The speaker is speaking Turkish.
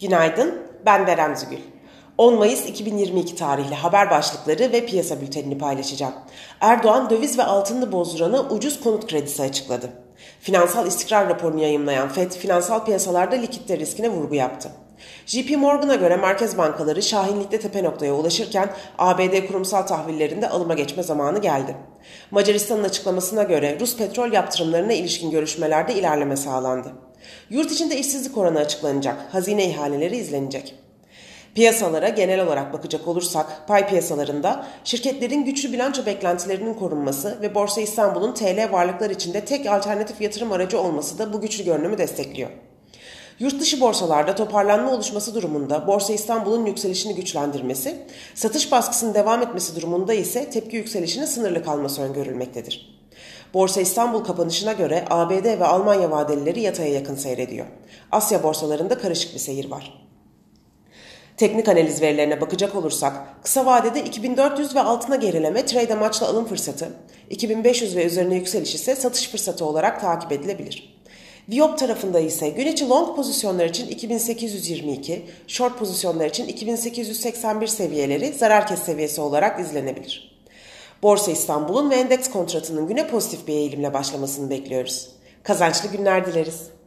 Günaydın, ben Berem Zügül. 10 Mayıs 2022 tarihli haber başlıkları ve piyasa bültenini paylaşacağım. Erdoğan döviz ve altını bozdurana ucuz konut kredisi açıkladı. Finansal istikrar raporunu yayımlayan FED, finansal piyasalarda likitte riskine vurgu yaptı. JP Morgan'a göre merkez bankaları şahinlikte tepe noktaya ulaşırken ABD kurumsal tahvillerinde alıma geçme zamanı geldi. Macaristan'ın açıklamasına göre Rus petrol yaptırımlarına ilişkin görüşmelerde ilerleme sağlandı. Yurt içinde işsizlik oranı açıklanacak, hazine ihaleleri izlenecek. Piyasalara genel olarak bakacak olursak pay piyasalarında şirketlerin güçlü bilanço beklentilerinin korunması ve Borsa İstanbul'un TL varlıklar içinde tek alternatif yatırım aracı olması da bu güçlü görünümü destekliyor. Yurt dışı borsalarda toparlanma oluşması durumunda Borsa İstanbul'un yükselişini güçlendirmesi, satış baskısının devam etmesi durumunda ise tepki yükselişinin sınırlı kalması öngörülmektedir. Borsa İstanbul kapanışına göre ABD ve Almanya vadelileri yataya yakın seyrediyor. Asya borsalarında karışık bir seyir var. Teknik analiz verilerine bakacak olursak kısa vadede 2400 ve altına gerileme trade amaçlı alım fırsatı, 2500 ve üzerine yükseliş ise satış fırsatı olarak takip edilebilir. Viyop tarafında ise gün içi long pozisyonlar için 2822, short pozisyonlar için 2881 seviyeleri zarar kes seviyesi olarak izlenebilir. Borsa İstanbul'un ve endeks kontratının güne pozitif bir eğilimle başlamasını bekliyoruz. Kazançlı günler dileriz.